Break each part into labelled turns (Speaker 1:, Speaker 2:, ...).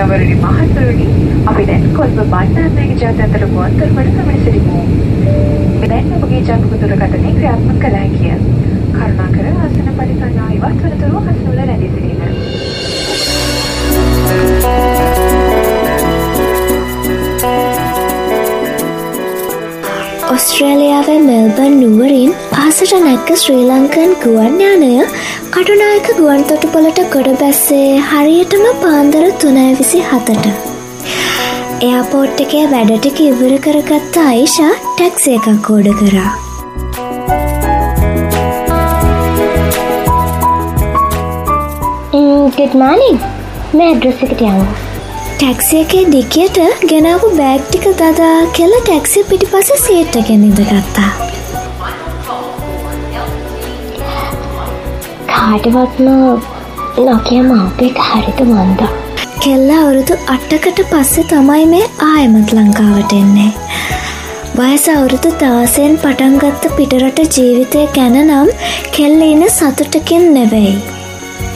Speaker 1: සහෝදරවරුනි මහතුරුනි අපි දැන් කොල්ප බණ්ඩාරනායක ජාත්‍යන්තර ගුවන්තොටුපළ ගමන සිටිමු. දැන් ඔබගේ ජංගම දුරකථනය ක්‍රියාත්මක කළ හැකිය. කරුණාකර ආසන පරිසංඥා ඉවත් වනතුරු හසුල රැඳී සිටින්න.
Speaker 2: ඔස්ට්‍රේලියාවේ මෙල්බන් නුවරින් අහසට නැක්ක ශ්‍රී ලංකන් ගුවන්්‍යානය කටුනායක ගුවන් තොටුපොලට ගොඩ බැස්සේ හරියටම පාන්දර තුනෑ විසි හතට. එයාපෝට් එකේ වැඩටික ඉවර කරගත්ත අයිෂා ටැක්සේ එකක් කෝඩ කරා.
Speaker 3: ගඩ්මානින් මේ ඇඩ්‍රස් එකට යන්න
Speaker 2: ටැක්සි එකේ ඩිකියට ගෙනාව බෑග් ටික දදා කෙල්ල ටැක්සි පිටිපස සේට්ටගෙන ඉඳගත්තා.
Speaker 3: කාටවත්ම නොකිය මවපේක හරිත මන්ද
Speaker 2: කෙල්ල අවුරුදු අට්ටකට පස්සෙ තමයි මේ ආයමත් ලංකාවට එන්නේ. වයස අවුරුදු දාසයෙන් පටන්ගත්ත පිටරට ජීවිතය ගැන නම් කෙල්ල ඉන සතුටකින් නෙවෙයි.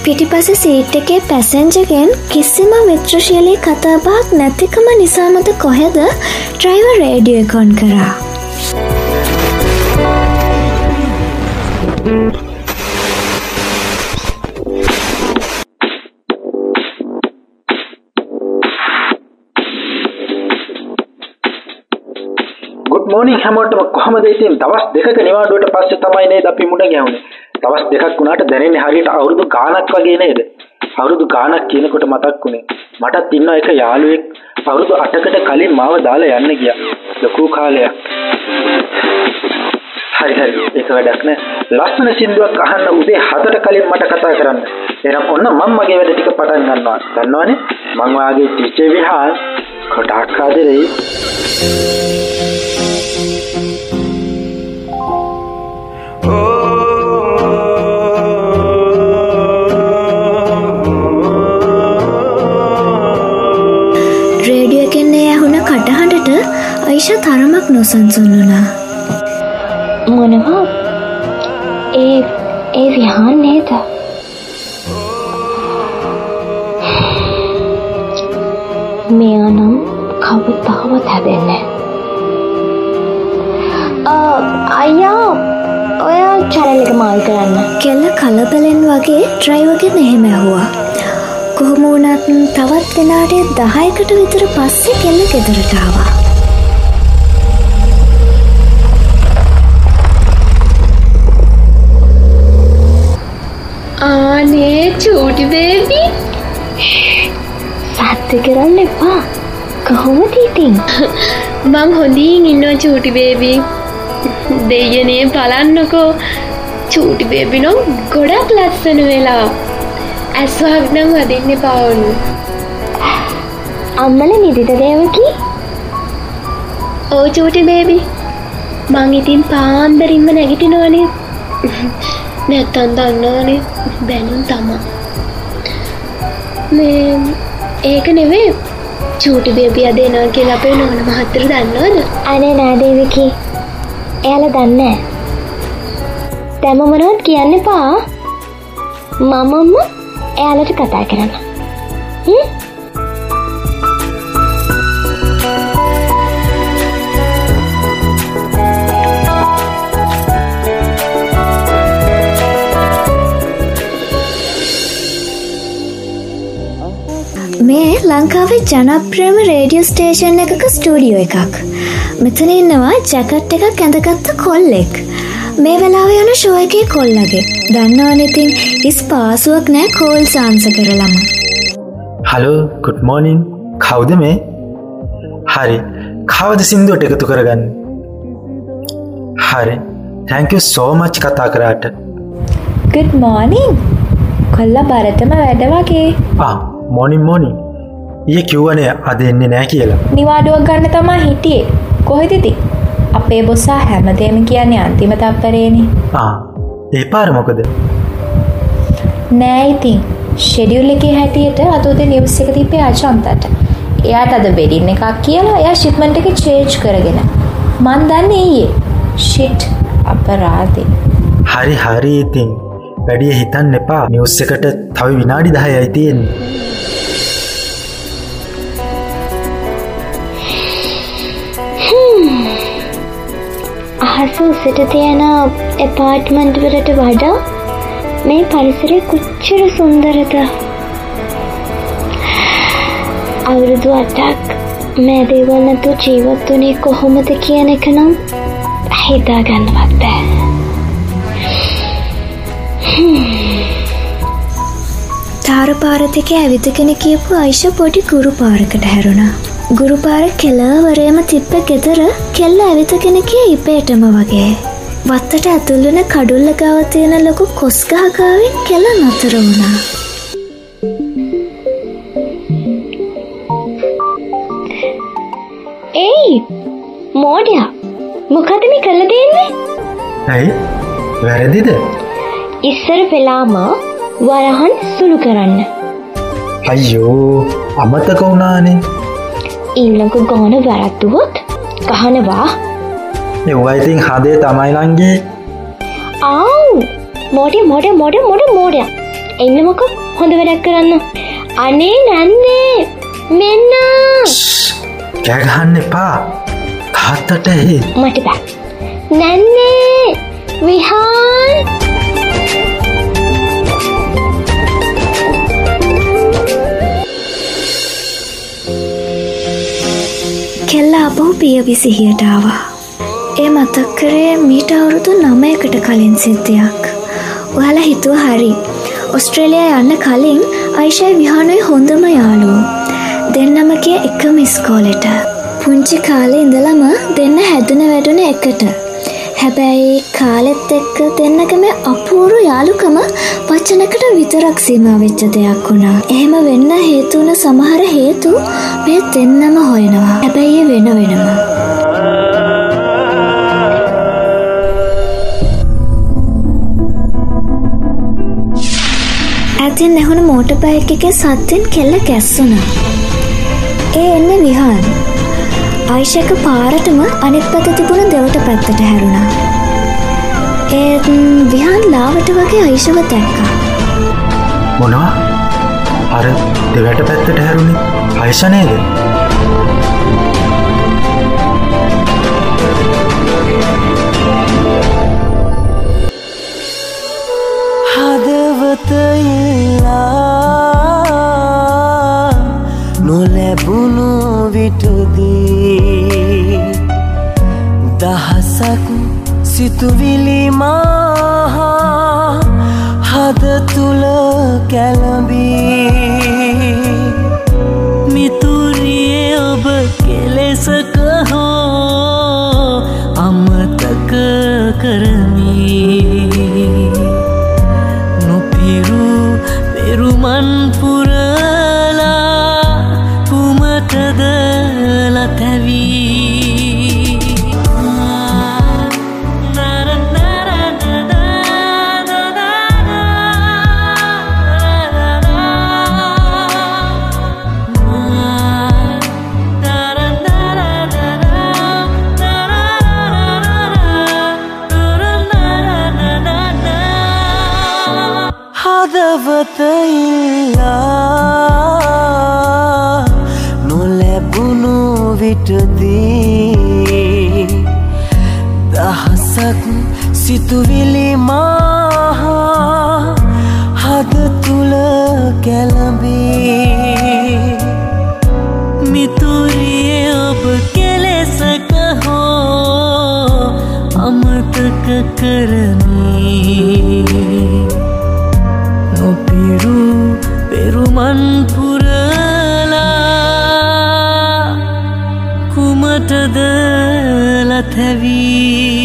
Speaker 2: පිටිපස සීට් එකේ පැසෙන්ජගෙන් කිසිම මිත්‍රශීලී කතාබාක් නැතිකම නිසාමද කොහෙද ට්‍රයිව රේඩිය කොන් කරා.
Speaker 4: ගුඩ් මෝනිින් හැමෝටම කොහමද ඉතින් දවස් දෙක නිවාඩුවට පස්සේ තමයි නේද අපි මුණ ගැහුණේ දවස් දෙකක් වුණාට දැනෙන්නේ හරියට අවුරුදු ගාණක් වගේ නේද? අවුරුදු ගාණක් කියනකොට මතක් වුණේ. මටත් ඉන්න එක යාළුවෙක් අවුරුදු 8කට කලින් මාව දාලා යන්න ගියා. ලොකු කාලයක්. හරි හරි. ඒක වැඩක් නෑ. ලස්සන සින්දුවක් අහන්න උදේ 7ට කලින් මට කතා කරන්න. එහෙනම් ඔන්න මම මගේ වැඩ ටික පටන් ගන්නවා. දන්නවනේ? මං වාගේ ටීචර් විහාර. කොටක් ආදරේ
Speaker 2: තරමක් නොසන්සුන් වුණා.
Speaker 3: මොනවා ඒ ඒ විහාන් නේද මෙයා නම් කවතාවත් හැදෙන්නේ අයියා ඔය චැනල් එක මාල් කරන්න
Speaker 2: කෙල්ල කලබලෙන් වගේ ඩ්‍රයිවගෙන් එහෙම ඇහුවා. කොහොම වුණත් තවත් වෙනාට දහයකට විතර පස්සේ කෙල්ල ගෙදරටාවා.
Speaker 5: ආනේ චූටි බේබි
Speaker 3: සත්‍ය කරන්න එපා. කොහොමද ඉතින්?
Speaker 5: මං හොඳින් ඉන්නවා චූටි බේබි දෙයනේ බලන්නකෝ. චූටි බේබි නම් ගොඩක් ලස්සන වෙලා. ඇස්වාක් නම් වදින්න පාවුණු
Speaker 3: අම්මල නිදිද දේවකි?
Speaker 5: ඕ චූටි බේබි මං ඉතින් පාන්දරින්ම නැගිටිනවනේ නැත්තන් දන්නවනේ බැනුම් තමා. මේ ඒක නෙවේ චූටි බේබි අද එනවා කියලා අපේ නෝන මහත්තර දන්නවද?
Speaker 3: අනේ නෑදේවිකි එයාල දන්න දැම මොනවත් කියන්න එපා. මමම්ම එයාලට කතා කරන්න.
Speaker 2: ලංකාවේ ජනප්‍රේම රේඩියෝ ස්ටේෂන් එකක ස්ටඩියෝ එකක්. මෙතන ඉන්නවා ජැකට් එකක් ඇඳගත්ත කොල්ලෙක්. මේ වෙලාව යන එකේ කොල්ලගේ. දන්නවනඉතින් ඉස් පාසුවක් නෑ කෝල් සාන්ස කරලම.
Speaker 4: හලෝ ගුඩ් මෝනිින් කවුද මේ? හරි. කවද සිින්දුවට එකතු කරගන්න? හරි. තැංක සෝමච් කතා කරාට.
Speaker 6: ගුඩ් මෝනිින් කොල්ල බරතම වැඩ වගේ.
Speaker 4: මොනින් මොනි ඒ කිව්වනේ අද එන්නේ නෑ කියලා.
Speaker 6: නිවාඩුවක් ගන්න තමා හිටියේ. කොහෙතිති අපේ බොස්සා හැමදේම කියන්නේ අන්තිම තප්පරේනි.
Speaker 4: ආ ඒ පාර මොකද?
Speaker 6: නෑ ඉතින්. ෂෙඩියුල් එකේ හැටියට අතෝද නිවස් එක තිබේ අචන්තට එයාට අද බෙඩින්න එකක් කියලා එයා ශිප්මන්ට් එක චේජ් කරගෙන. මන් දන්නේ ඊයේ. ෂිට් අපරාධේ
Speaker 4: හරි හරි ඉතින්. වැඩිය හිතන්න එපා. නිවස් එකට තව විනාඩි දහයයි තියෙන්නේ
Speaker 3: උසට තියෙන එපාර්ට්මන්ට් වලට වඩා මේ පරිසරය කොච්චර සුන්දරද අවුරුදු අටක් මේ දේවල් නැතු ජීවත් වනේ කොහොමද කියන එක නම් හිතා ගන්නවත් බෑ
Speaker 2: තාරපාරතික ඇවිදගෙන කියපු අයිෂ පොඩි ගුරු පාරකට හැරුණා. ගුරු පාර කෙලවරේම තිබ්බ ගෙදර කෙල්ල ඇවිතගෙන කිය ඉපේටම වගේ. වත්තට ඇතුල්ලන කඩුල්ල ගාව තියෙන ලොකු කොස්ගහකාවෙන් කෙල නතර වුණා.
Speaker 3: ඒයි මෝඩයා. මොකද මේ කළ දෙන්නේ?
Speaker 4: ඇයි? වැරදිද?
Speaker 3: ඉස්සර පෙලාම වරහන් සුළු කරන්න.
Speaker 4: අයියෝ අමතක වුණානේ
Speaker 3: ඊල්ලක ගෝන වැරත්තුවොත් ගහනවා.
Speaker 4: එවයිතින් හදේ තමයිලන්ගේ
Speaker 3: ආව්! මොඩ මොඩ මොඩ මෝඩය එන්න මොක හොඳ වැඩක් කරන්න. අනේ නැන්නේ! මෙන්න!
Speaker 4: කෑගහන්න එපා. තාත්තට එහි.
Speaker 3: මට බෑ. නැන්නේ! විහාන්
Speaker 2: අපහු පිය විසිහියටාවා. ඒ මතක් කරේ මීට අවුරුදු නමයකට කලින් සිද්ධයක්. ඔයාලා හිතුව හරි. ඔස්ට්‍රේලියයා යන්න කලින් අයිෂයි විහානුයි හොඳම යාළුවෝ. දෙන්නම කිය එකම ඉස්කෝලෙට. පුංචි කාලේ ඉඳලම දෙන්න හැදුන වැඩුන එකට. හැබැයි කාලෙත් එක්ක දෙන්නකම අපූරු යාළුකම වචනකට විතරක් සීමා වෙච්ච දෙයක් වුණා. එහෙම වෙන්න හේතුවන සමහර හේතු මේ දෙන්නම හොයනවා. හැබැයි ඒ වෙන වෙනම. ඇතින් නැහුණු මෝට බයික් එකේ සත්‍යෙන් කෙල්ල ගැස්සුනා. ඒ එන්න විහාන්. ආයිෂක පාරටම අනිත් පැත තිබුණ දෙවට පැත්තට හැරුණා. ඒත් විහාන් ලාවට වගේ අයිෂව දැක්කා.
Speaker 4: මොනවා අර දෙවැට පැත්තට හැරුණේ අයිෂනේද
Speaker 7: සිතුවිලි මහා හද තුළ කැලඹී හදවතඉල්ලා නොලැබුණු විටදී දහසක් සිතුවිලි මහා හද තුළ කැලඹී මිතුරියේ ඔබ කෙලෙසක හෝ අමතක කරමී. පෙරුමන් පුරලා කුමටද ලතැවී